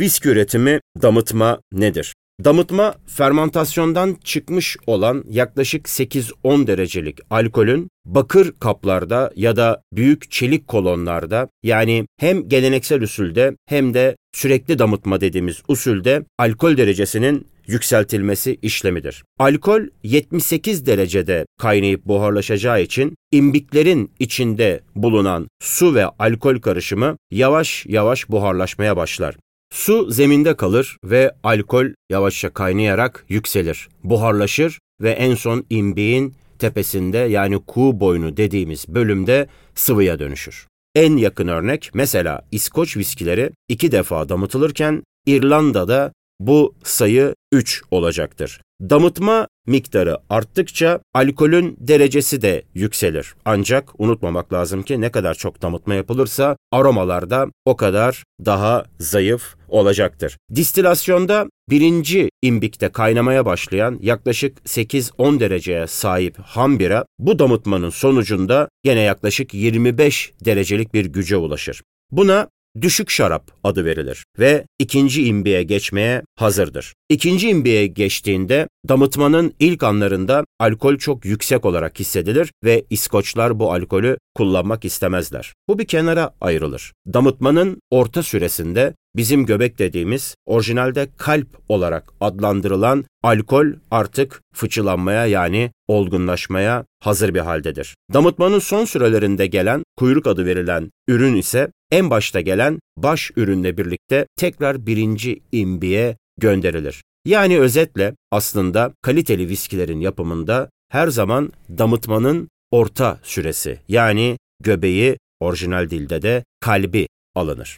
Viski üretimi, damıtma nedir? Damıtma, fermantasyondan çıkmış olan yaklaşık 8-10 derecelik alkolün bakır kaplarda ya da büyük çelik kolonlarda yani hem geleneksel usulde hem de sürekli damıtma dediğimiz usulde alkol derecesinin yükseltilmesi işlemidir. Alkol 78 derecede kaynayıp buharlaşacağı için imbiklerin içinde bulunan su ve alkol karışımı yavaş yavaş buharlaşmaya başlar. Su zeminde kalır ve alkol yavaşça kaynayarak yükselir, buharlaşır ve en son imbiğin tepesinde yani kuğu boynu dediğimiz bölümde sıvıya dönüşür. En yakın örnek mesela İskoç viskileri iki defa damıtılırken İrlanda'da bu sayı 3 olacaktır. Damıtma miktarı arttıkça alkolün derecesi de yükselir. Ancak unutmamak lazım ki ne kadar çok damıtma yapılırsa aromalar da o kadar daha zayıf olacaktır. Distilasyonda birinci imbikte kaynamaya başlayan yaklaşık 8-10 dereceye sahip ham bira bu damıtmanın sonucunda gene yaklaşık 25 derecelik bir güce ulaşır. Buna düşük şarap adı verilir ve ikinci imbiye geçmeye hazırdır. İkinci imbiye geçtiğinde damıtmanın ilk anlarında alkol çok yüksek olarak hissedilir ve İskoçlar bu alkolü kullanmak istemezler. Bu bir kenara ayrılır. Damıtmanın orta süresinde bizim göbek dediğimiz orijinalde kalp olarak adlandırılan alkol artık fıçılanmaya yani olgunlaşmaya hazır bir haldedir. Damıtmanın son sürelerinde gelen kuyruk adı verilen ürün ise en başta gelen baş ürünle birlikte tekrar birinci imbiye gönderilir. Yani özetle aslında kaliteli viskilerin yapımında her zaman damıtmanın orta süresi yani göbeği orijinal dilde de kalbi alınır.